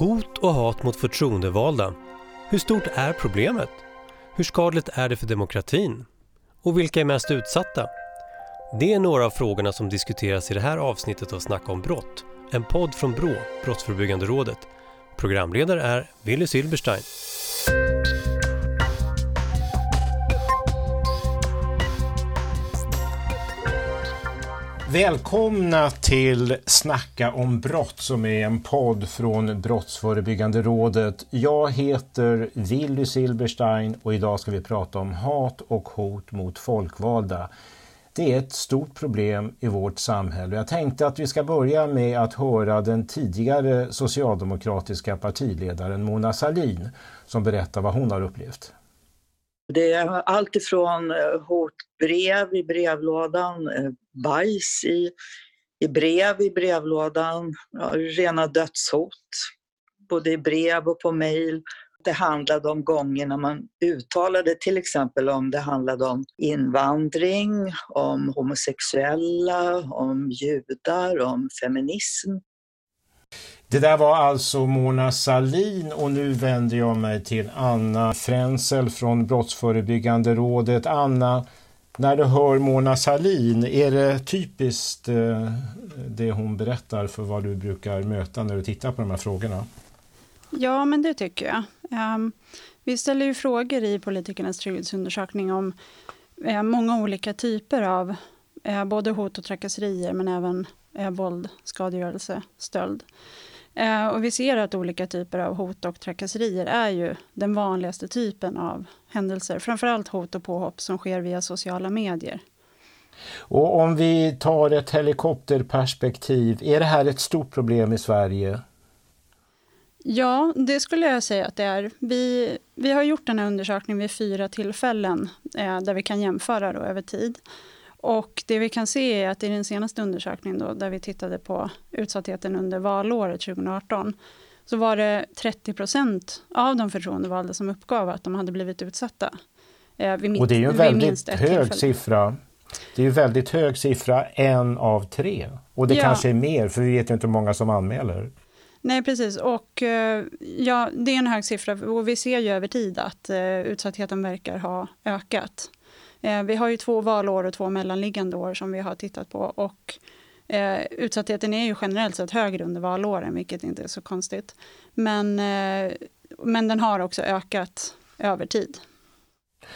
Hot och hat mot förtroendevalda. Hur stort är problemet? Hur skadligt är det för demokratin? Och vilka är mest utsatta? Det är några av frågorna som diskuteras i det här avsnittet av Snacka om brott. En podd från BRÅ, Brottsförebyggande rådet. Programledare är Willy Silberstein. Välkomna till Snacka om brott som är en podd från Brottsförebyggande rådet. Jag heter Willy Silberstein och idag ska vi prata om hat och hot mot folkvalda. Det är ett stort problem i vårt samhälle. Jag tänkte att vi ska börja med att höra den tidigare socialdemokratiska partiledaren Mona Sahlin som berättar vad hon har upplevt. Det är allt ifrån eh, hotbrev i brevlådan, eh, bajs i, i brev i brevlådan, ja, rena dödshot, både i brev och på mejl. Det handlade om gånger när man uttalade till exempel om det handlade om invandring, om homosexuella, om judar, om feminism. Det där var alltså Mona Salin och nu vänder jag mig till Anna Fränsel från Brottsförebyggande rådet. Anna, när du hör Mona Salin, är det typiskt eh, det hon berättar för vad du brukar möta när du tittar på de här frågorna? Ja, men det tycker jag. Ehm, vi ställer ju frågor i politikernas trygghetsundersökning om eh, många olika typer av eh, både hot och trakasserier, men även våld, skadegörelse, stöld. Eh, och vi ser att olika typer av hot och trakasserier är ju den vanligaste typen av händelser. Framförallt hot och påhopp som sker via sociala medier. Och om vi tar ett helikopterperspektiv, är det här ett stort problem i Sverige? Ja, det skulle jag säga att det är. Vi, vi har gjort den här undersökningen vid fyra tillfällen eh, där vi kan jämföra då över tid. Och det vi kan se är att i den senaste undersökningen då, där vi tittade på utsattheten under valåret 2018, så var det 30 procent av de förtroendevalda som uppgav att de hade blivit utsatta. Eh, vid, och det är ju en väldigt hög tillfälle. siffra. Det är ju väldigt hög siffra, en av tre. Och det ja. kanske är mer, för vi vet ju inte hur många som anmäler. Nej, precis. Och eh, ja, det är en hög siffra och vi ser ju över tid att uh, utsattheten verkar ha ökat. Eh, vi har ju två valår och två mellanliggande år som vi har tittat på. Och eh, utsattheten är ju generellt sett högre under valåren, vilket inte är så konstigt. Men, eh, men den har också ökat över tid.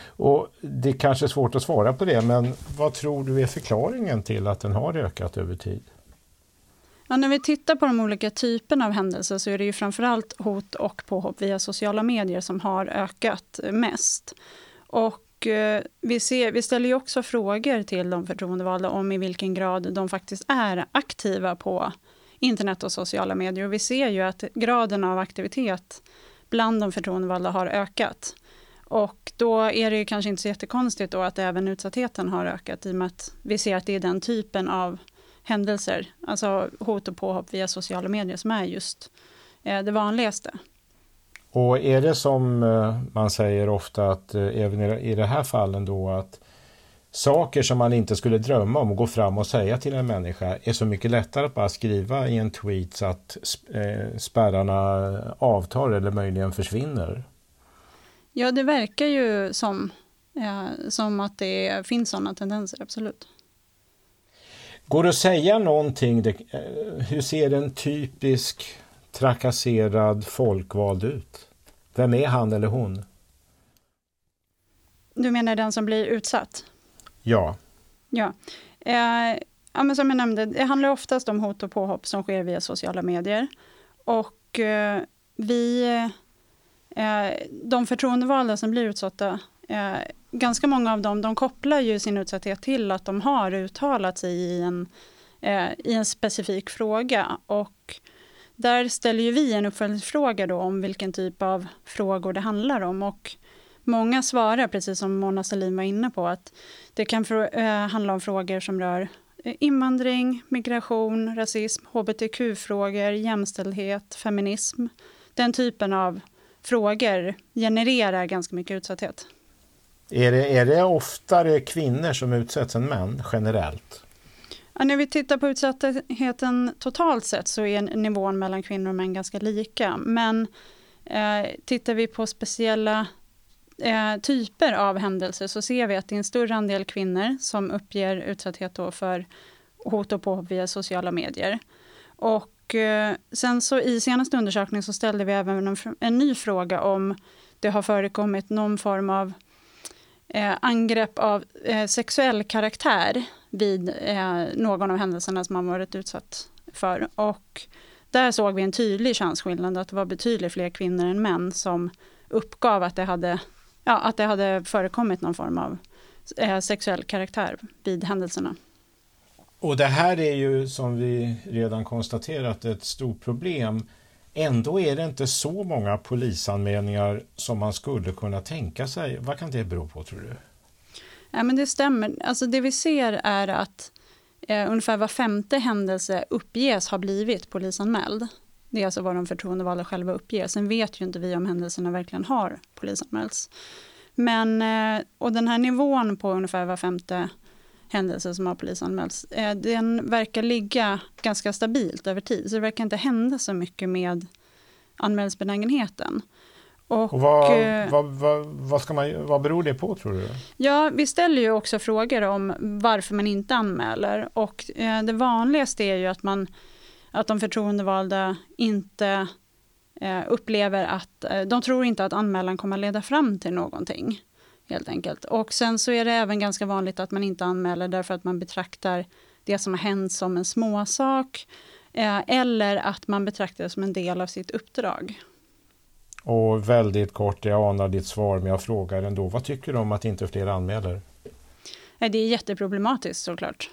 Och Det kanske är svårt att svara på det, men vad tror du är förklaringen till att den har ökat över tid? Ja, när vi tittar på de olika typerna av händelser så är det ju framförallt hot och påhopp via sociala medier som har ökat mest. Och Eh, vi, ser, vi ställer ju också frågor till de förtroendevalda om i vilken grad de faktiskt är aktiva på internet och sociala medier. Och vi ser ju att graden av aktivitet bland de förtroendevalda har ökat. Och då är det kanske inte så jättekonstigt då att även utsattheten har ökat i och med att vi ser att det är den typen av händelser, alltså hot och påhopp via sociala medier som är just eh, det vanligaste. Och är det som eh, man säger ofta att eh, även i det här fallen då att saker som man inte skulle drömma om att gå fram och säga till en människa är så mycket lättare att bara skriva i en tweet så att eh, spärrarna avtar eller möjligen försvinner? Ja, det verkar ju som, som att det finns sådana tendenser, absolut. Går det att säga någonting? Hur ser en typisk trakasserad folkvald ut? Vem är han eller hon? Du menar den som blir utsatt? Ja. Ja. Eh, ja men som jag nämnde, det handlar oftast om hot och påhopp som sker via sociala medier. Och eh, vi, eh, de förtroendevalda som blir utsatta, eh, ganska många av dem, de kopplar ju sin utsatthet till att de har uttalat sig i en, eh, i en specifik fråga. Och där ställer ju vi en uppföljningsfråga då om vilken typ av frågor det handlar om. Och många svarar, precis som Mona Sahlin var inne på, att det kan eh, handla om frågor som rör eh, invandring, migration, rasism, hbtq-frågor, jämställdhet, feminism. Den typen av frågor genererar ganska mycket utsatthet. Är det, är det oftare kvinnor som utsätts än män generellt? Ja, när vi tittar på utsattheten totalt sett så är nivån mellan kvinnor och män ganska lika. Men eh, tittar vi på speciella eh, typer av händelser så ser vi att det är en större andel kvinnor som uppger utsatthet för hot och påhopp via sociala medier. Och eh, sen så i senaste undersökningen så ställde vi även en, en ny fråga om det har förekommit någon form av eh, angrepp av eh, sexuell karaktär vid eh, någon av händelserna som man varit utsatt för. Och där såg vi en tydlig könsskillnad, att det var betydligt fler kvinnor än män som uppgav att det hade, ja, att det hade förekommit någon form av eh, sexuell karaktär vid händelserna. Och det här är ju som vi redan konstaterat ett stort problem. Ändå är det inte så många polisanmälningar som man skulle kunna tänka sig. Vad kan det bero på tror du? Ja, men det stämmer. Alltså det vi ser är att eh, ungefär var femte händelse uppges ha blivit polisanmäld. Det är alltså vad de förtroendevalda själva uppger. Sen vet ju inte vi om händelserna verkligen har polisanmälts. Men, eh, och den här nivån på ungefär var femte händelse som har polisanmälts, eh, den verkar ligga ganska stabilt över tid. Så det verkar inte hända så mycket med anmälningsbenägenheten. Och, och vad, eh, vad, vad, vad, ska man, vad beror det på tror du? Ja, vi ställer ju också frågor om varför man inte anmäler. Och eh, det vanligaste är ju att, man, att de förtroendevalda inte eh, upplever att, eh, de tror inte att anmälan kommer leda fram till någonting. Helt enkelt. Och sen så är det även ganska vanligt att man inte anmäler därför att man betraktar det som har hänt som en småsak. Eh, eller att man betraktar det som en del av sitt uppdrag. Och väldigt kort, jag anar ditt svar, men jag frågar ändå. Vad tycker du om att inte fler anmäler? Det är jätteproblematiskt såklart.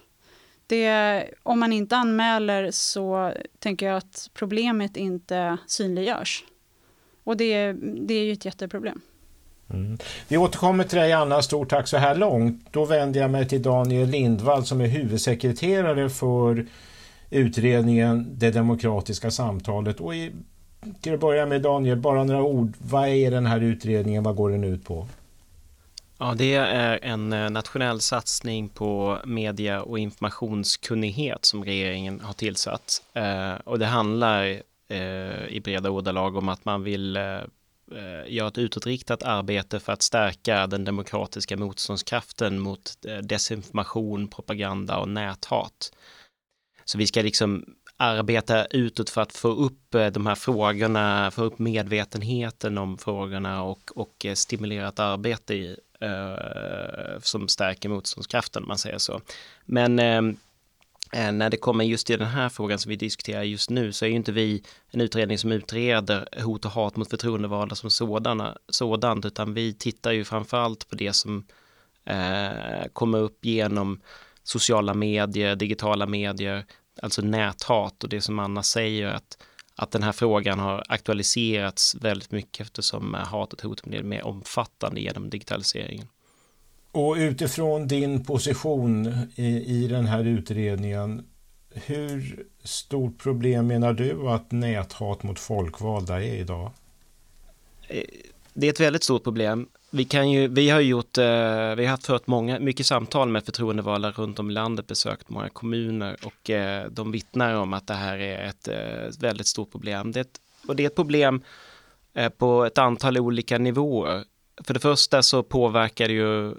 Det, om man inte anmäler så tänker jag att problemet inte synliggörs. Och det, det är ju ett jätteproblem. Mm. Vi återkommer till dig Anna, stort tack så här långt. Då vänder jag mig till Daniel Lindvall som är huvudsekreterare för utredningen Det demokratiska samtalet. Och i till att börja med Daniel, bara några ord. Vad är den här utredningen? Vad går den ut på? Ja, det är en eh, nationell satsning på media och informationskunnighet som regeringen har tillsatt. Eh, och det handlar eh, i breda ordalag om att man vill eh, Eh, gör ett utåtriktat arbete för att stärka den demokratiska motståndskraften mot eh, desinformation, propaganda och näthat. Så vi ska liksom arbeta utåt för att få upp eh, de här frågorna, få upp medvetenheten om frågorna och, och stimulera ett arbete i, eh, som stärker motståndskraften, om man säger så. Men eh, Eh, när det kommer just till den här frågan som vi diskuterar just nu så är ju inte vi en utredning som utreder hot och hat mot förtroendevalda som sådana, sådant, utan vi tittar ju framförallt på det som eh, kommer upp genom sociala medier, digitala medier, alltså näthat och det som Anna säger att, att den här frågan har aktualiserats väldigt mycket eftersom eh, hatet och hotet blir mer omfattande genom digitaliseringen. Och utifrån din position i, i den här utredningen, hur stort problem menar du att näthat mot folkvalda är idag? Det är ett väldigt stort problem vi, kan ju, vi har gjort, eh, vi har fört många, mycket samtal med förtroendevalda runt om i landet, besökt många kommuner och eh, de vittnar om att det här är ett eh, väldigt stort problem. Det, och det är ett problem på ett antal olika nivåer. För det första så påverkar det ju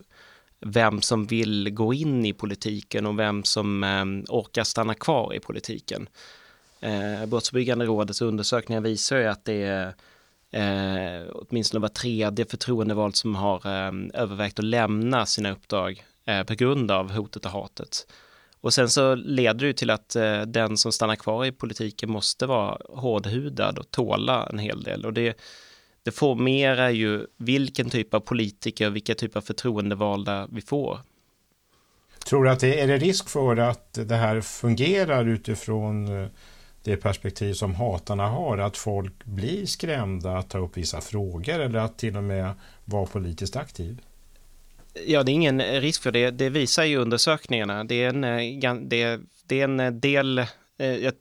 vem som vill gå in i politiken och vem som eh, orkar stanna kvar i politiken. Eh, Brottsförebyggande rådets undersökningar visar ju att det är eh, åtminstone var tredje förtroendevald som har eh, övervägt att lämna sina uppdrag eh, på grund av hotet och hatet. Och sen så leder det till att eh, den som stannar kvar i politiken måste vara hårdhudad och tåla en hel del. Och det, det formerar ju vilken typ av politiker och vilka typer av förtroendevalda vi får. Tror du att det är det risk för att det här fungerar utifrån eh, det perspektiv som hatarna har, att folk blir skrämda att ta upp vissa frågor eller att till och med vara politiskt aktiv? Ja, det är ingen risk för det. Det visar ju undersökningarna. Det är en, eh, det, det är en del eh,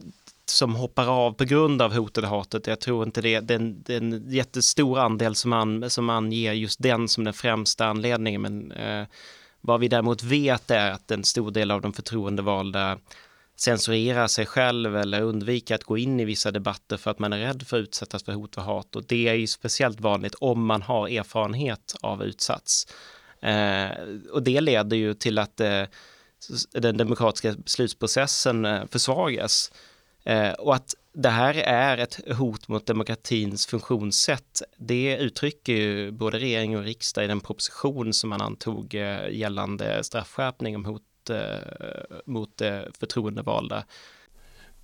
som hoppar av på grund av hotet och hatet. Jag tror inte det. Det är en, det är en jättestor andel som, an, som anger just den som den främsta anledningen. Men eh, Vad vi däremot vet är att en stor del av de förtroendevalda censurerar sig själv eller undviker att gå in i vissa debatter för att man är rädd för att utsättas för hot och hat. Och det är ju speciellt vanligt om man har erfarenhet av utsats. Eh, och det leder ju till att eh, den demokratiska beslutsprocessen eh, försvagas. Eh, och att det här är ett hot mot demokratins funktionssätt. Det uttrycker ju både regering och riksdag i den proposition som man antog eh, gällande straffskärpning om hot mot förtroendevalda.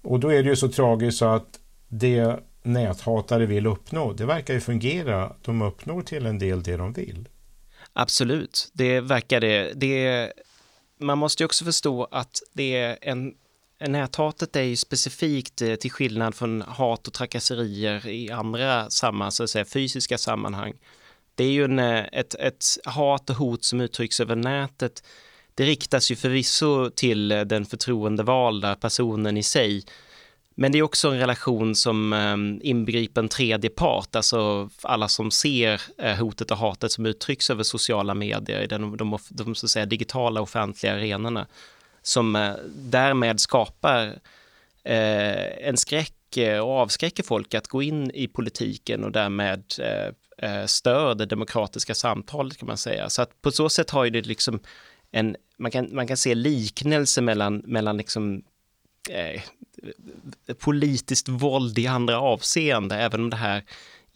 Och då är det ju så tragiskt att det näthatare vill uppnå, det verkar ju fungera. De uppnår till en del det de vill. Absolut, det verkar det. det man måste ju också förstå att det är en Näthatet är ju specifikt eh, till skillnad från hat och trakasserier i andra sammanhang, så att säga, fysiska sammanhang. Det är ju en, eh, ett, ett hat och hot som uttrycks över nätet. Det riktas ju förvisso till eh, den förtroendevalda personen i sig. Men det är också en relation som ehm, inbegriper en tredje part, alltså alla som ser hotet och hatet som uttrycks över sociala medier i de, de, de så att säga, digitala offentliga arenorna som eh, därmed skapar eh, en skräck eh, och avskräcker folk att gå in i politiken och därmed eh, stör det demokratiska samtalet kan man säga. Så att på så sätt har ju det liksom en, man kan, man kan se liknelse mellan, mellan liksom eh, politiskt våld i andra avseende, även om det här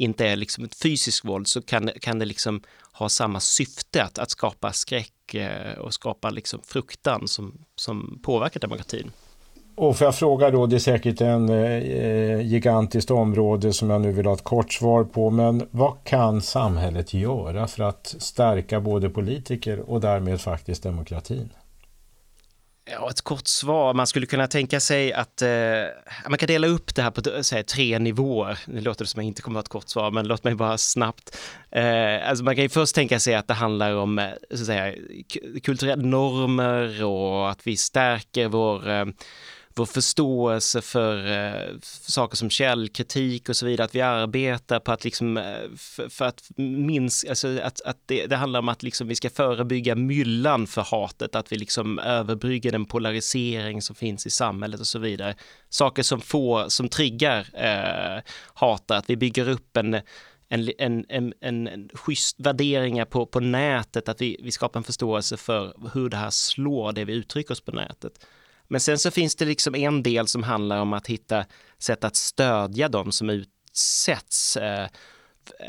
inte är liksom ett fysiskt våld så kan, kan det liksom ha samma syfte att, att skapa skräck eh, och skapa liksom fruktan som, som påverkar demokratin. Och får jag fråga då, det är säkert en eh, gigantiskt område som jag nu vill ha ett kort svar på, men vad kan samhället göra för att stärka både politiker och därmed faktiskt demokratin? Ja, ett kort svar. Man skulle kunna tänka sig att eh, man kan dela upp det här på eh, säg, tre nivåer. Nu låter det som att jag inte kommer att ha ett kort svar, men låt mig bara snabbt. Eh, alltså man kan ju först tänka sig att det handlar om eh, så att säga, kulturella normer och att vi stärker vår eh, vår förståelse för, eh, för, eh, saker som källkritik och så vidare, att vi arbetar på att liksom, eh, för, för att minska, alltså att, att det, det, handlar om att liksom vi ska förebygga myllan för hatet, att vi liksom överbrygger den polarisering som finns i samhället och så vidare. Saker som får, som triggar eh, hat, att vi bygger upp en en, en, en, en, en schysst värderingar på, på nätet, att vi, vi skapar en förståelse för hur det här slår, det vi uttrycker oss på nätet. Men sen så finns det liksom en del som handlar om att hitta sätt att stödja dem som utsätts. Eh,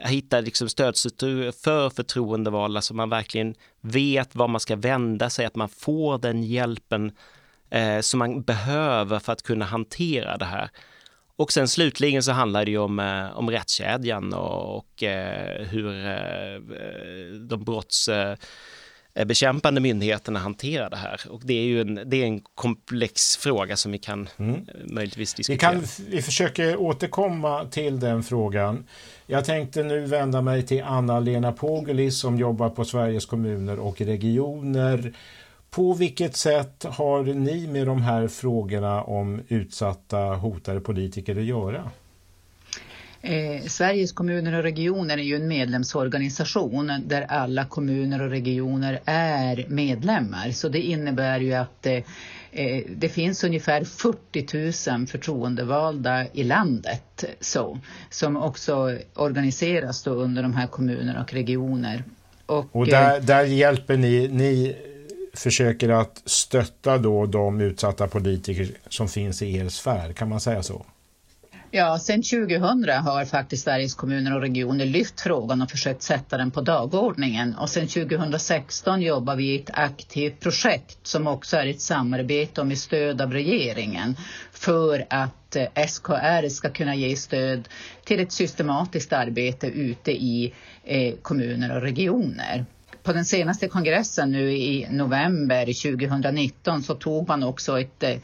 hitta liksom stödstrukturer för förtroendevalda så man verkligen vet var man ska vända sig, att man får den hjälpen eh, som man behöver för att kunna hantera det här. Och sen slutligen så handlar det ju om, eh, om rättskedjan och, och eh, hur eh, eh de brotts Eh, bekämpande myndigheterna hanterar det här. Och det är ju en, det är en komplex fråga som vi kan mm. Eh, möjligtvis diskutera. Vi, kan, vi försöker återkomma till den frågan. Jag tänkte nu vända mig till Anna-Lena Pogelis som jobbar på Sveriges kommuner och regioner. På vilket sätt har ni med de här frågorna om utsatta hotade politiker att göra? Eh, Sveriges kommuner och regioner är ju en medlemsorganisation där alla kommuner och regioner är medlemmar. Så det innebär ju att eh, eh det finns ungefär 40 000 förtroendevalda i landet så, som också organiseras under de här kommuner och regioner. Och, och där, eh, där hjälper ni, ni försöker att stötta då de utsatta politiker som finns i er sfär, kan man säga så? Ja, sen 2000 har faktiskt Sveriges kommuner och regioner lyft frågan och försökt sätta den på dagordningen. Och sen 2016 jobbar vi i ett aktivt projekt som också är ett samarbete och med stöd av regeringen för att eh, SKR ska kunna ge stöd till ett systematiskt arbete ute i eh, kommuner och regioner på den senaste kongressen nu i november 2019 så tog man också ett eh,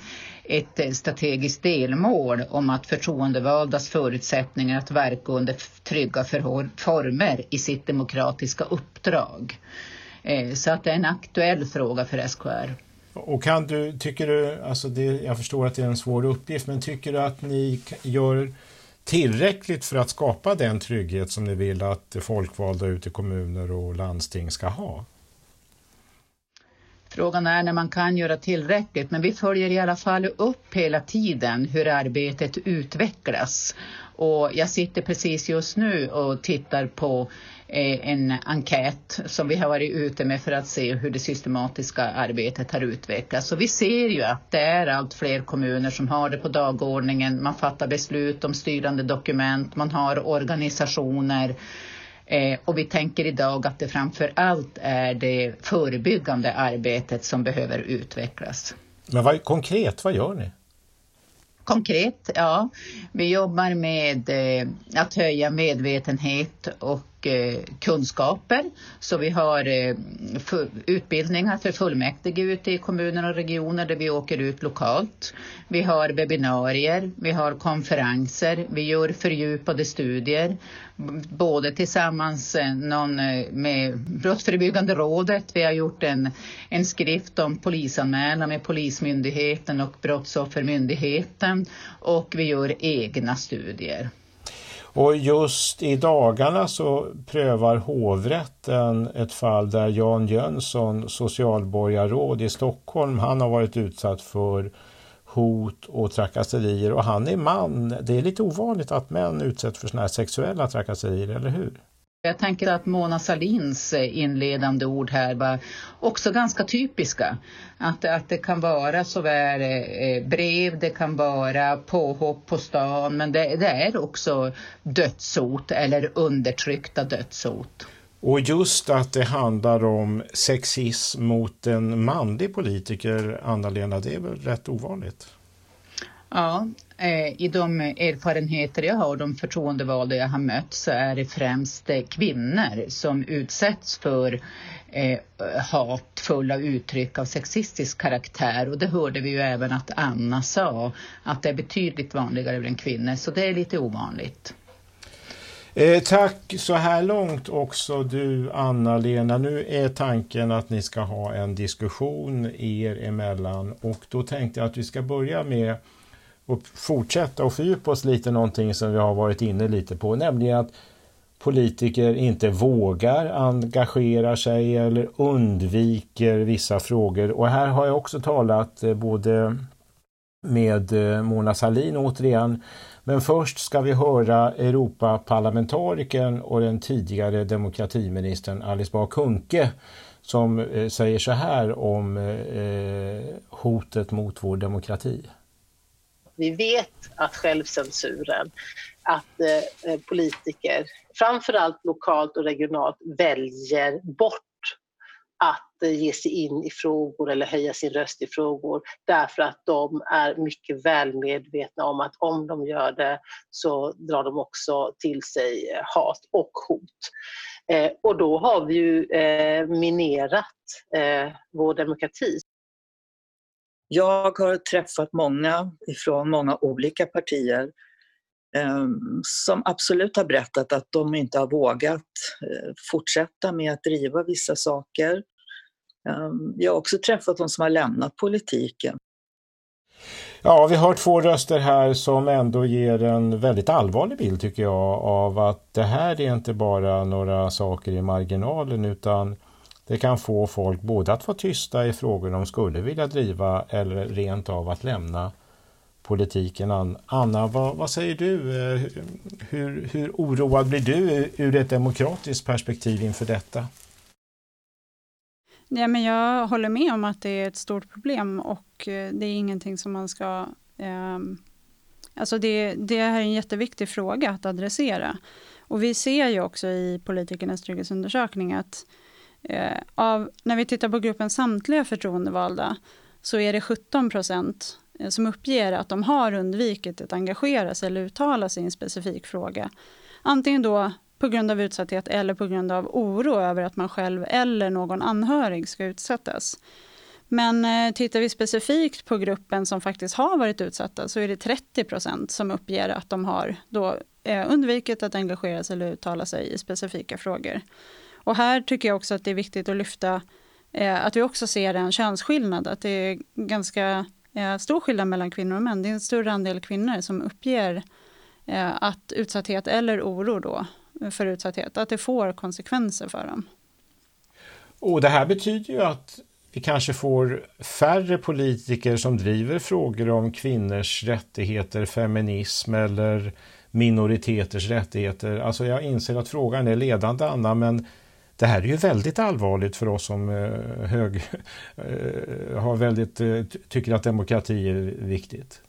ett eh, strategiskt delmål om att förtroendevaldas förutsättningar att verka under trygga former i sitt demokratiska uppdrag. Eh, så att det är en aktuell fråga för SKR. Och kan du, tycker du, alltså det, jag förstår att det är en svår uppgift, men tycker du att ni gör tillräckligt för att skapa den trygghet som ni vill att folkvalda ute i kommuner och landsting ska ha? Frågan är när man kan göra tillräckligt, men vi följer i alla fall upp hela tiden hur arbetet utvecklas. Och jag sitter precis just nu och tittar på en enkät som vi har varit ute med för att se hur det systematiska arbetet har utvecklats. Så vi ser ju att det är allt fler kommuner som har det på dagordningen. Man fattar beslut om styrande dokument, man har organisationer Eh, och vi tänker idag att det framför allt är det förebyggande arbetet som behöver utvecklas. Men vad, konkret, vad gör ni? Konkret, ja. Vi jobbar med eh, att höja medvetenhet och eh, kunskaper. Så vi har eh, utbildningar för fullmäktige ute i kommuner och regioner där vi åker ut lokalt. Vi har webbinarier, vi har konferenser, vi gör fördjupade studier. Både tillsammans eh, någon, eh, med Brottsförebyggande rådet, vi har gjort en, en skrift om polisanmälan med Polismyndigheten och Brottsoffermyndigheten och vi gör egna studier. Och just i dagarna så prövar hovrätten ett fall där Jan Jönsson, socialborgarråd i Stockholm, han har varit utsatt för hot och trakasserier och han är man. Det är lite ovanligt att män utsätts för sådana här sexuella trakasserier, eller hur? Jag tänker att Mona Salins eh, inledande ord här var också ganska typiska. Att, att det kan vara såväl eh, brev, det kan vara påhopp på stan, men det, det är också dödshot eller undertryckta dödshot. Och just att det handlar om sexism mot en manlig politiker, Anna-Lena, det är väl rätt ovanligt? Ja, eh, Eh, i de erfarenheter jag har, och de förtroendevalda jag har mött, så är det främst eh, kvinnor som utsätts för eh, hatfulla uttryck av sexistisk karaktär. Och det hörde vi ju även att Anna sa, att det är betydligt vanligare bland kvinnor, så det är lite ovanligt. Eh, tack så här långt också du Anna-Lena. Nu är tanken att ni ska ha en diskussion er emellan och då tänkte jag att vi ska börja med och fortsätta och fördjupa oss lite någonting som vi har varit inne lite på, nämligen att politiker inte vågar engagera sig eller undviker vissa frågor. Och här har jag också talat eh, både med eh, Mona Sahlin återigen, men först ska vi höra Europaparlamentarikern och den tidigare demokratiministern Alice Bah Kuhnke som eh, säger så här om hotet mot vår demokrati. Vi vet att självcensuren, att eh, eh, politiker, framförallt lokalt och regionalt, väljer bort att eh, ge sig in i frågor eller höja sin röst i frågor därför att de är mycket väl medvetna om att om de gör det så drar de också till sig eh, hat och hot. Eh, och då har vi ju eh, minerat eh, vår demokrati. Jag har träffat många ifrån många olika partier ehm, som absolut har berättat att de inte har vågat eh, fortsätta med att driva vissa saker. Ehm, jag har också träffat de som har lämnat politiken. Ja, vi har två röster här som ändå ger en väldigt allvarlig bild tycker jag av att det här är inte bara några saker i marginalen utan det kan få folk både att vara tysta i frågor de skulle vilja driva eller rent av att lämna politiken. Anna, vad, vad säger du? Eh, hur, hur oroad blir du ur ett demokratiskt perspektiv inför detta? Ja, men jag håller med om att det är ett stort problem och eh, det är ingenting som man ska... Eh, alltså det, det här är en jätteviktig fråga att adressera. Och vi ser ju också i politikernas trygghetsundersökning att Eh, av, när vi tittar på gruppen samtliga förtroendevalda så är det 17 procent eh, som uppger att de har undvikit att engagera sig eller uttala sig i en specifik fråga. Antingen då på grund av utsatthet eller på grund av oro över att man själv eller någon anhörig ska utsättas. Men eh, tittar vi specifikt på gruppen som faktiskt har varit utsatta så är det 30 procent som uppger att de har då, eh, undvikit att engagera sig eller uttala sig i specifika frågor. Och här tycker jag också att det är viktigt att lyfta eh, att vi också ser en könsskillnad, att det är ganska eh, stor skillnad mellan kvinnor och män. Det är en större andel kvinnor som uppger eh, att utsatthet eller oro då för utsatthet, att det får konsekvenser för dem. Och det här betyder ju att vi kanske får färre politiker som driver frågor om kvinnors rättigheter, feminism eller minoriteters rättigheter. Alltså jag inser att frågan är ledande Anna, men det här är ju väldigt allvarligt för oss som eh, hög, eh, har väldigt, eh, tycker att demokrati är viktigt.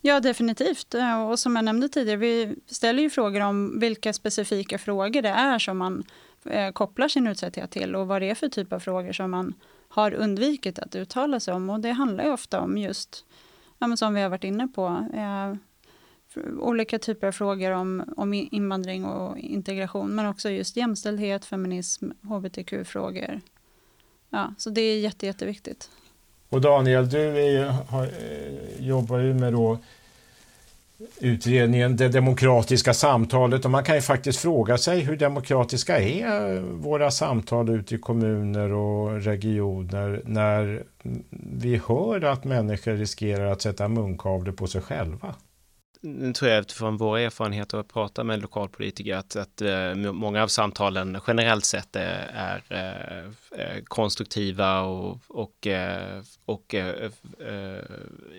Ja, definitivt. Eh, och som jag nämnde tidigare, vi ställer ju frågor om vilka specifika frågor det är som man eh, kopplar sin utsatthet till och vad det är för typ av frågor som man har undvikit att uttala sig om. Och det handlar ju ofta om just, ja, som vi har varit inne på, eh, olika typer av frågor om, om invandring och integration, men också just jämställdhet, feminism, hbtq-frågor. Ja, så det är jätte, jätteviktigt. Och Daniel, du är, har, eh, jobbar ju med då utredningen Det demokratiska samtalet och man kan ju faktiskt fråga sig hur demokratiska är våra samtal ute i kommuner och regioner när vi hör att människor riskerar att sätta munkavle på sig själva? Nu tror jag utifrån våra erfarenheter att prata med lokalpolitiker att, att eh, många av samtalen generellt sett är, är eh, eh, konstruktiva och, och, och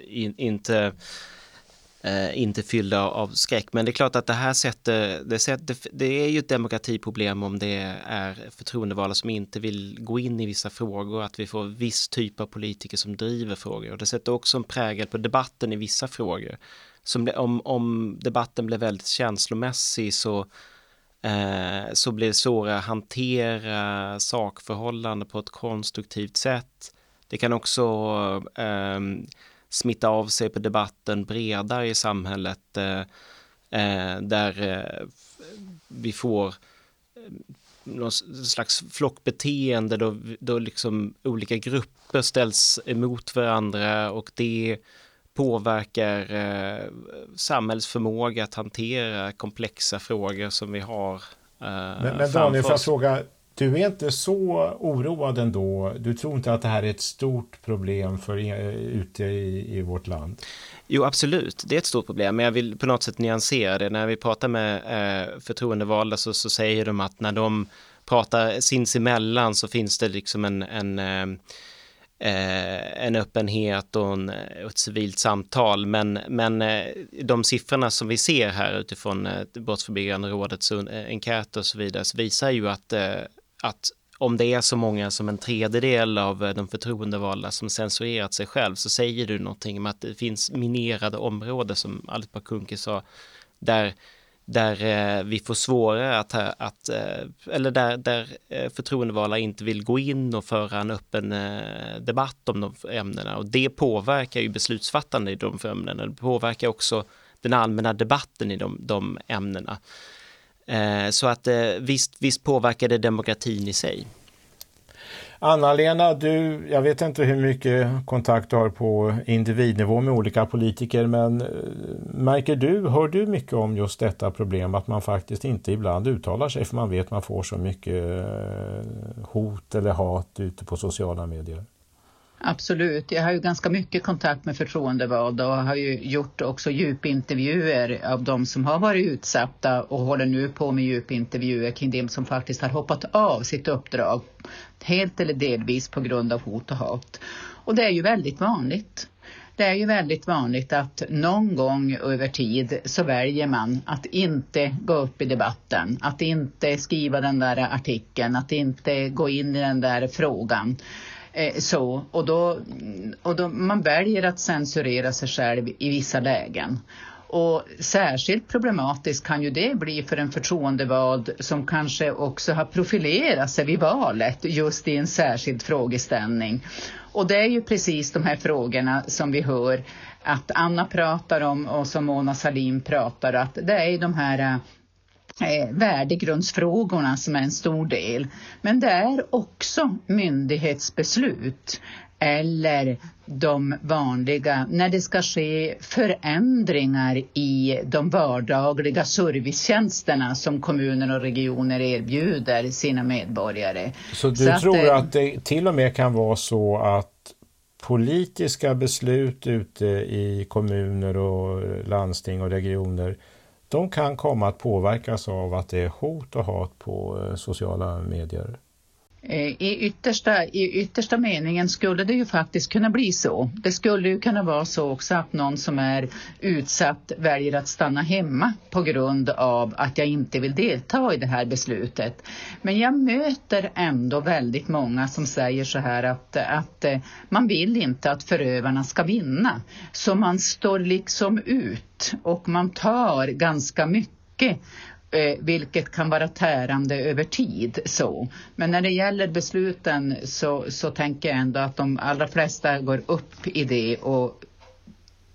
in, inte inte fyllda av skräck. Men det är klart att det här sätter, det, sätter, det är ju ett demokratiproblem om det är förtroendevalda som inte vill gå in i vissa frågor, att vi får viss typ av politiker som driver frågor. Och det sätter också en prägel på debatten i vissa frågor. Som om, om debatten blir väldigt känslomässig så eh, så blir det svårare att hantera sakförhållanden på ett konstruktivt sätt. Det kan också eh, smitta av sig på debatten bredare i samhället eh, eh där eh, vi får eh, någon slags flockbeteende då, då liksom olika grupper ställs emot varandra och det påverkar eh, samhällsförmåga att hantera komplexa frågor som vi har eh, Men, men Daniel, får jag fråga, du är inte så oroad ändå? Du tror inte att det här är ett stort problem för ute i, i vårt land? Jo, absolut. Det är ett stort problem, men jag vill på något sätt nyansera det. När vi pratar med eh, förtroendevalda så, så säger de att när de pratar sinsemellan så finns det liksom en, en eh, en öppenhet och, en, eh, ett civilt samtal. Men, men eh, de siffrorna som vi ser här utifrån eh, Brottsförebyggande rådets eh, enkät och så vidare så visar ju att eh, att om det är så många som en tredjedel av de förtroendevalda som censurerat sig själv så säger du någonting om att det finns minerade områden som Alice Bakunki sa där där eh, vi får svårare att, eh, att eh, eller där, där förtroendevalda inte vill gå in och föra en öppen debatt om de ämnena och det påverkar ju beslutsfattande i de ämnena. Det påverkar också den allmänna debatten i de, de ämnena. Så att visst, visst påverkar det demokratin i sig. Anna-Lena, du, jag vet inte hur mycket kontakt du har på individnivå med olika politiker, men eh, märker du, hör du mycket om just detta problem att man faktiskt inte ibland uttalar sig för man vet att man får så mycket eh, hot eller hat ute på sociala medier? Absolut. Jag har ju ganska mycket kontakt med förtroendevalda och har ju gjort också djupintervjuer av de som har varit utsatta och håller nu på med djupintervjuer kring dem som faktiskt har hoppat av sitt uppdrag helt eller delvis på grund av hot och hat. Och det är ju väldigt vanligt. Det är ju väldigt vanligt att någon gång över tid så väljer man att inte gå upp i debatten, att inte skriva den där artikeln, att inte gå in i den där frågan. Eh, så, och då, och då man väljer att censurera sig själv i vissa lägen. Och särskilt problematiskt kan ju det bli för en förtroendevald som kanske också har profilerat sig vid valet just i en särskild frågeställning. Och det är ju precis de här frågorna som vi hör att Anna pratar om och som Mona Salin pratar att det är de här eh, värdegrundsfrågorna som är en stor del. Men det är också myndighetsbeslut eller de vanliga, när det ska ske förändringar i de vardagliga servicetjänsterna som kommuner och regioner erbjuder sina medborgare. Så du så tror att, eh, att det till och med kan vara så att politiska beslut ute i kommuner och landsting och regioner de kan komma att påverkas av att det är hot och hat på eh, sociala medier? Eh, I yttersta, I yttersta meningen skulle det ju faktiskt kunna bli så. Det skulle ju kunna vara så också att någon som är utsatt väljer att stanna hemma på grund av att jag inte vill delta i det här beslutet. Men jag möter ändå väldigt många som säger så här att, att eh, man vill inte att förövarna ska vinna. Så man står liksom ut och man tar ganska mycket eh, vilket kan vara tärande över tid. Så. Men när det gäller besluten så, så tänker jag ändå att de allra flesta går upp i det och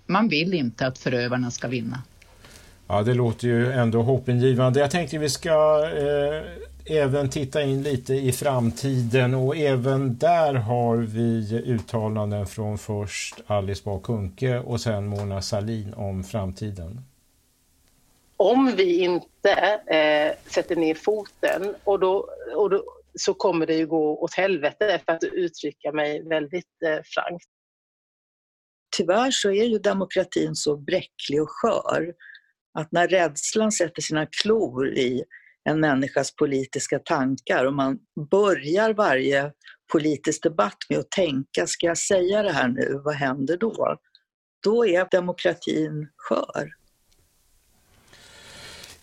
man vill inte att förövarna ska vinna. Ja, det låter ju ändå hoppingivande. Jag tänkte vi ska eh, även titta in lite i framtiden och även där har vi uttalanden från först Alice Bah Kuhnke och sen Mona Salin om framtiden om vi inte eh, sätter ner foten och då, och då, så kommer det ju gå åt helvete för att uttrycka mig väldigt eh, frankt. Tyvärr så är ju demokratin så bräcklig och skör att när rädslan sätter sina klor i en människas politiska tankar och man börjar varje politisk debatt med att tänka, ska jag säga det här nu, vad händer då? Då är demokratin skör.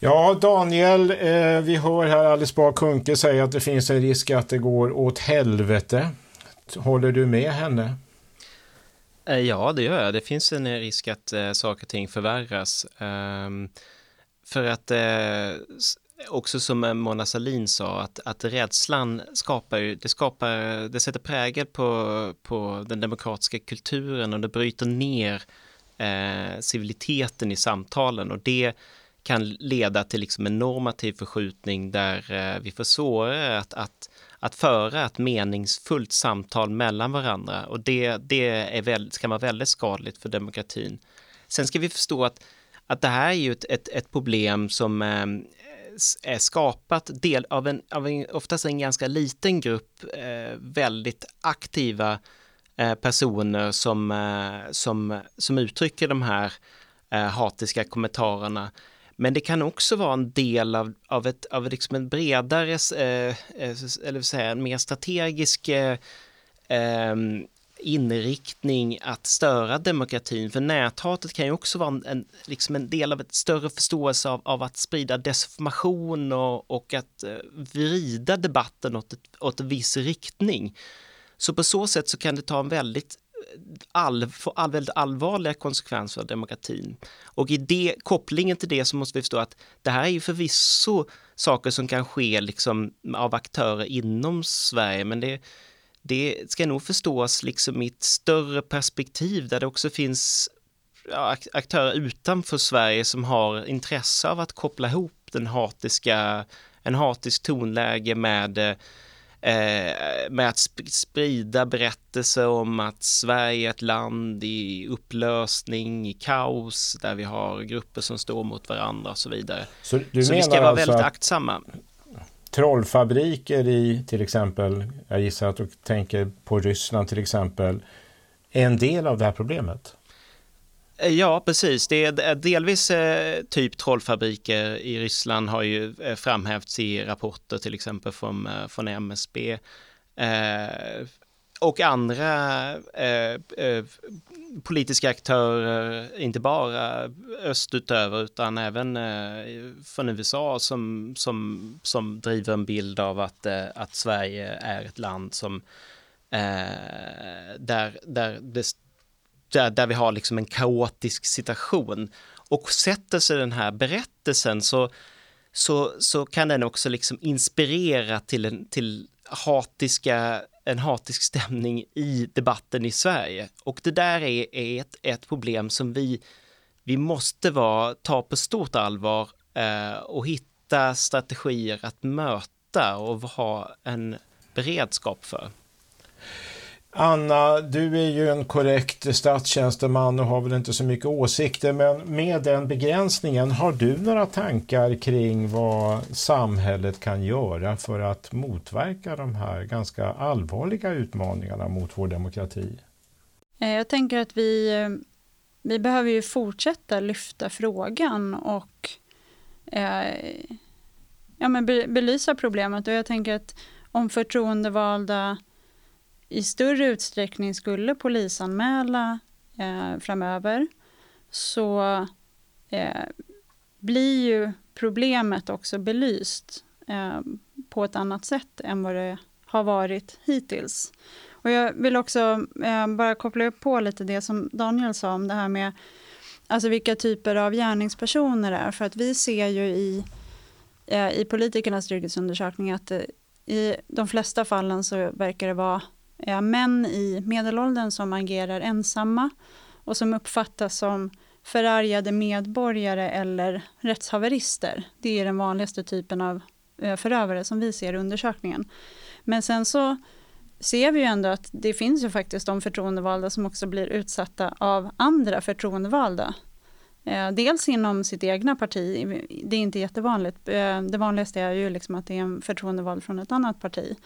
Ja, Daniel, eh, vi hör här Alice Bah Kuhnke säga att det finns en risk att det går åt helvete. Håller du med henne? Eh, ja, det gör jag. Det finns en risk att eh, saker och ting förvärras. Um, för att eh, också som eh, Mona Salin sa, att, att rädslan skapar, det skapar, det sätter prägel på, på den demokratiska kulturen och det bryter ner eh, civiliteten i samtalen och det kan leda till liksom en normativ förskjutning där eh, vi får svårare eh, att, att, att föra ett meningsfullt samtal mellan varandra och det, det är väl, kan vara väldigt skadligt för demokratin. Sen ska vi förstå att, att det här är ju ett, ett, ett problem som eh, är skapat del av en, av en, oftast en ganska liten grupp eh, väldigt aktiva eh, personer som, eh, som, som uttrycker de här hatiska kommentarerna. Men det kan också vara en del av, av, ett, av liksom en bredare, eh, eh eller säga, en mer strategisk eh, ehm, inriktning att störa demokratin. För näthatet kan ju också vara en, liksom en del av ett större förståelse av, av att sprida desinformation och, och att eh, vrida debatten åt, ett, åt en viss riktning. Så på så sätt så kan det ta en väldigt all, får all, väldigt allvarliga konsekvenser av demokratin. Och i det, kopplingen till det så måste vi förstå att det här är ju förvisso saker som kan ske liksom av aktörer inom Sverige, men det, det ska nog förstås liksom i ett större perspektiv där det också finns aktörer utanför Sverige som har intresse av att koppla ihop den hatiska, en hatisk tonläge med eh, eh, med att sprida berättelser om att Sverige är ett land i upplösning, i kaos, där vi har grupper som står mot varandra och så vidare. Så, så vi ska vara alltså väldigt aktsamma. Trollfabriker i till exempel, jag gissar att du tänker på Ryssland till exempel, är en del av det här problemet? Eh, ja, precis. Det är eh, delvis eh, typ trollfabriker i Ryssland har ju eh, framhävts i rapporter till exempel från, eh, från MSB. Eh, och andra politiska aktörer, inte bara östutöver utan även från USA som, som, som driver en bild av att, att Sverige är ett land som där, där det där, där vi har liksom en kaotisk situation. Och sätter sig den här berättelsen så, så, så kan den också liksom inspirera till en, till hatiska, en hatisk stämning i debatten i Sverige. Och det där är, är ett, ett problem som vi, vi måste vara, ta på stort allvar eh, och hitta strategier att möta och ha en beredskap för. Anna, du är ju en korrekt statstjänsteman och har väl inte så mycket åsikter, men med den begränsningen, har du några tankar kring vad samhället kan göra för att motverka de här ganska allvarliga utmaningarna mot vår demokrati? Eh, jag tänker att vi, eh, vi behöver ju fortsätta lyfta frågan och eh, ja, men belysa problemet och jag tänker att om förtroendevalda i större utsträckning skulle polisanmäla eh, framöver så eh, blir ju problemet också belyst eh, på ett annat sätt än vad det har varit hittills. Och jag vill också eh, bara koppla upp på lite det som Daniel sa om det här med alltså vilka typer av gärningspersoner det är. För att vi ser ju i, eh, i politikernas trygghetsundersökning att eh, i de flesta fallen så verkar det vara eh, män i medelåldern som agerar ensamma och som uppfattas som förargade medborgare eller rättshaverister. Det är den vanligaste typen av eh, förövare som vi ser i undersökningen. Men sen så ser vi ju ändå att det finns ju faktiskt de förtroendevalda som också blir utsatta av andra förtroendevalda. Eh, dels inom sitt egna parti, det är inte jättevanligt. Eh, det vanligaste är ju liksom att det är en förtroendevald från ett annat parti.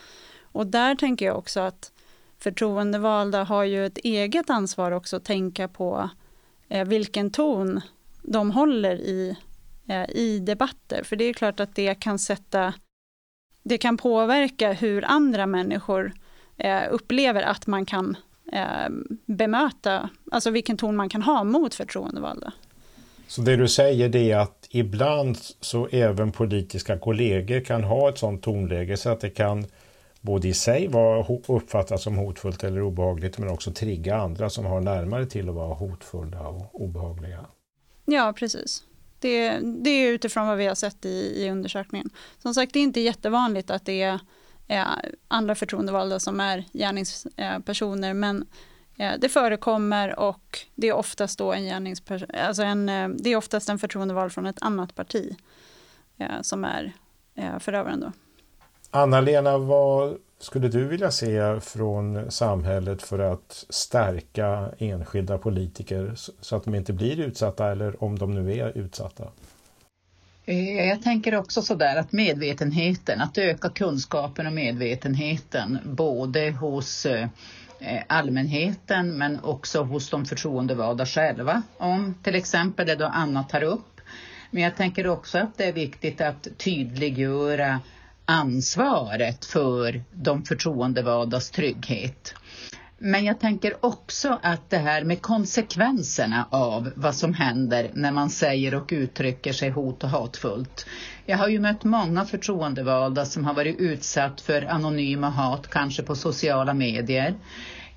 Och där tänker jag också att förtroendevalda har ju ett eget ansvar också att tänka på eh, vilken ton de håller i, eh, i debatter. För det är klart att det kan sätta det kan påverka hur andra människor eh, upplever att man kan eh, bemöta, alltså vilken ton man kan ha mot förtroendevalda. Så det du säger det är att ibland så även politiska kollegor kan ha ett sådant tonläge så att det kan både i sig vara uppfattas som hotfullt eller obehagligt men också trigga andra som har närmare till att vara hotfulla och obehagliga. Ja, precis. Det, det är utifrån vad vi har sett i, i undersökningen. Som sagt, det är inte jättevanligt att det är eh, andra förtroendevalda som är gärningspersoner, men eh, det förekommer och det är oftast då en gärningsperson, alltså en, eh, det är oftast en förtroendevald från ett annat parti eh, som är eh, förövaren då. Anna-Lena, vad skulle du vilja se från samhället för att stärka enskilda politiker så att de inte blir utsatta eller om de nu är utsatta? Eh, jag tänker också sådär att medvetenheten, att öka kunskapen och medvetenheten både hos eh, allmänheten men också hos de förtroendevalda själva om till exempel det då Anna tar upp. Men jag tänker också att det är viktigt att tydliggöra ansvaret för de förtroendevaldas trygghet. Men jag tänker också att det här med konsekvenserna av vad som händer när man säger och uttrycker sig hot och hatfullt. Jag har ju mött många förtroendevalda som har varit utsatt för anonyma hat, kanske på sociala medier.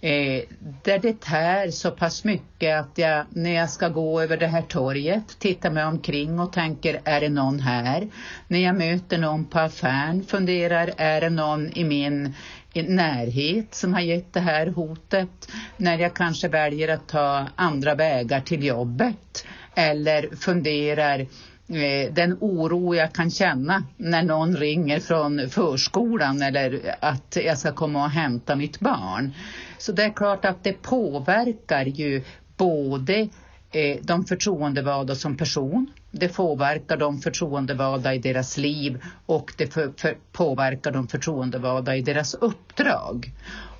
Eh, där det tär så pass mycket att jag när jag ska gå över det här torget tittar mig omkring och tänker är det någon här? När jag möter någon på affären funderar är det någon i min i närhet som har gett det här hotet när jag kanske väljer att ta andra vägar till jobbet eller funderar Eh, den oro jag kan känna när någon ringer från förskolan eller att jag ska komma och hämta mitt barn. Så det är klart att det påverkar ju både eh, de förtroendevalda som person. Det påverkar de förtroendevalda i deras liv och det för, för, påverkar de förtroendevalda i deras uppdrag.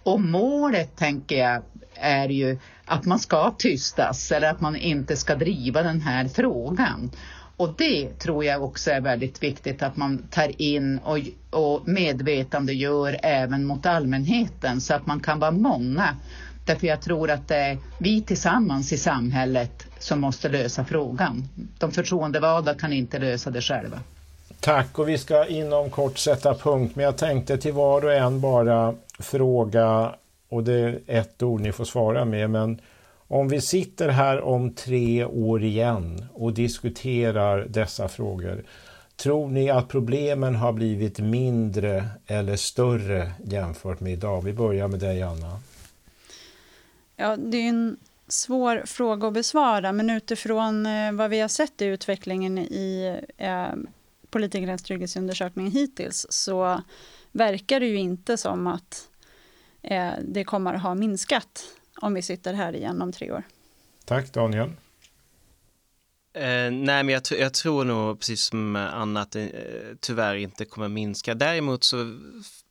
Och målet, tänker jag, är ju att man ska tystas eller att man inte ska driva den här frågan. Och det tror jag också är väldigt viktigt att man tar in och, och medvetandegör även mot allmänheten så att man kan vara många. Därför jag tror att det är vi tillsammans i samhället som måste lösa frågan. De förtroendevalda kan inte lösa det själva. Tack och vi ska inom kort sätta punkt men jag tänkte till var och en bara fråga och det är ett ord ni får svara med men om vi sitter här om tre år igen och diskuterar dessa frågor, tror ni att problemen har blivit mindre eller större jämfört med idag? Vi börjar med dig, Anna. Ja, det är en svår fråga att besvara, men utifrån eh, vad vi har sett i utvecklingen i eh, politikernas trygghetsundersökning hittills så verkar det ju inte som att eh, det kommer att ha minskat om vi sitter här igen om tre år. Tack Daniel. Eh, nej, men jag, jag, tror nog precis som Anna att det eh, tyvärr inte kommer minska. Däremot så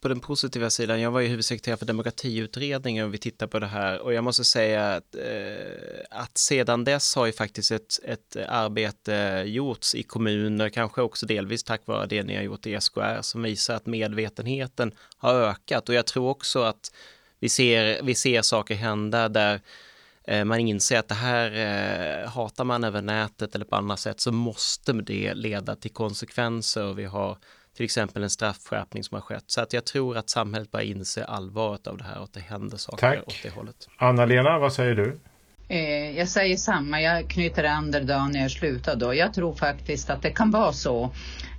på den positiva sidan, jag var ju huvudsekreterare för demokratiutredningen och vi tittar på det här och jag måste säga att, eh, att sedan dess har ju faktiskt ett, ett arbete gjorts i kommuner, kanske också delvis tack vare det ni har gjort i SKR, som visar att medvetenheten har ökat och jag tror också att vi ser, vi ser saker hända där Eh, man inser att det här eh, hatar man över nätet eller på annat sätt så måste det leda till konsekvenser och vi har till exempel en straffskärpning som har skett. Så att jag tror att samhället börjar inse allvaret av det här och att det händer saker Tack. åt det hållet. Anna-Lena, vad säger du? Eh, jag säger samma, jag knyter an där Daniel slutade då. Jag tror faktiskt att det kan vara så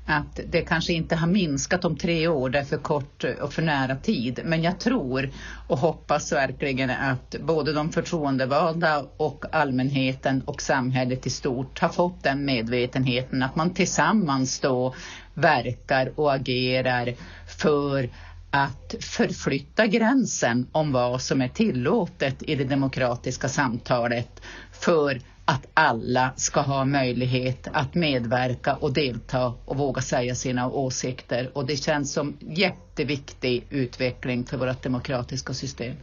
att det kanske inte har minskat om tre år, det är för kort och för nära tid. Men jag tror och hoppas verkligen att både de förtroendevalda och allmänheten och samhället i stort har fått den medvetenheten att man tillsammans då verkar och agerar för att förflytta gränsen om vad som är tillåtet i det demokratiska samtalet för att alla ska ha möjlighet att medverka och delta och våga säga sina åsikter. Och det känns som jätteviktig utveckling för vårt demokratiska system.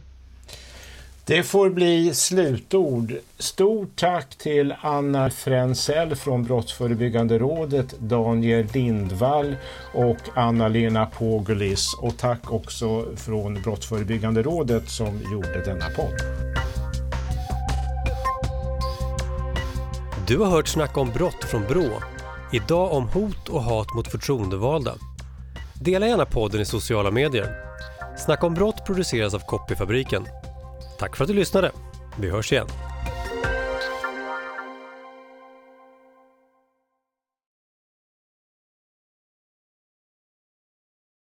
Det får bli slutord. Stort tack till Anna Frensell från Brottsförebyggande rådet, Daniel Lindvall och Anna-Lena Pogulis. Och tack också från Brottsförebyggande rådet som gjorde denna podd. Du har hört Snacka om brott från Brå. Idag om hot och hat mot förtroendevalda. Dela gärna podden i sociala medier. Snacka om brott produceras av Copyfabriken. Tack för att du lyssnade. Vi hörs igen.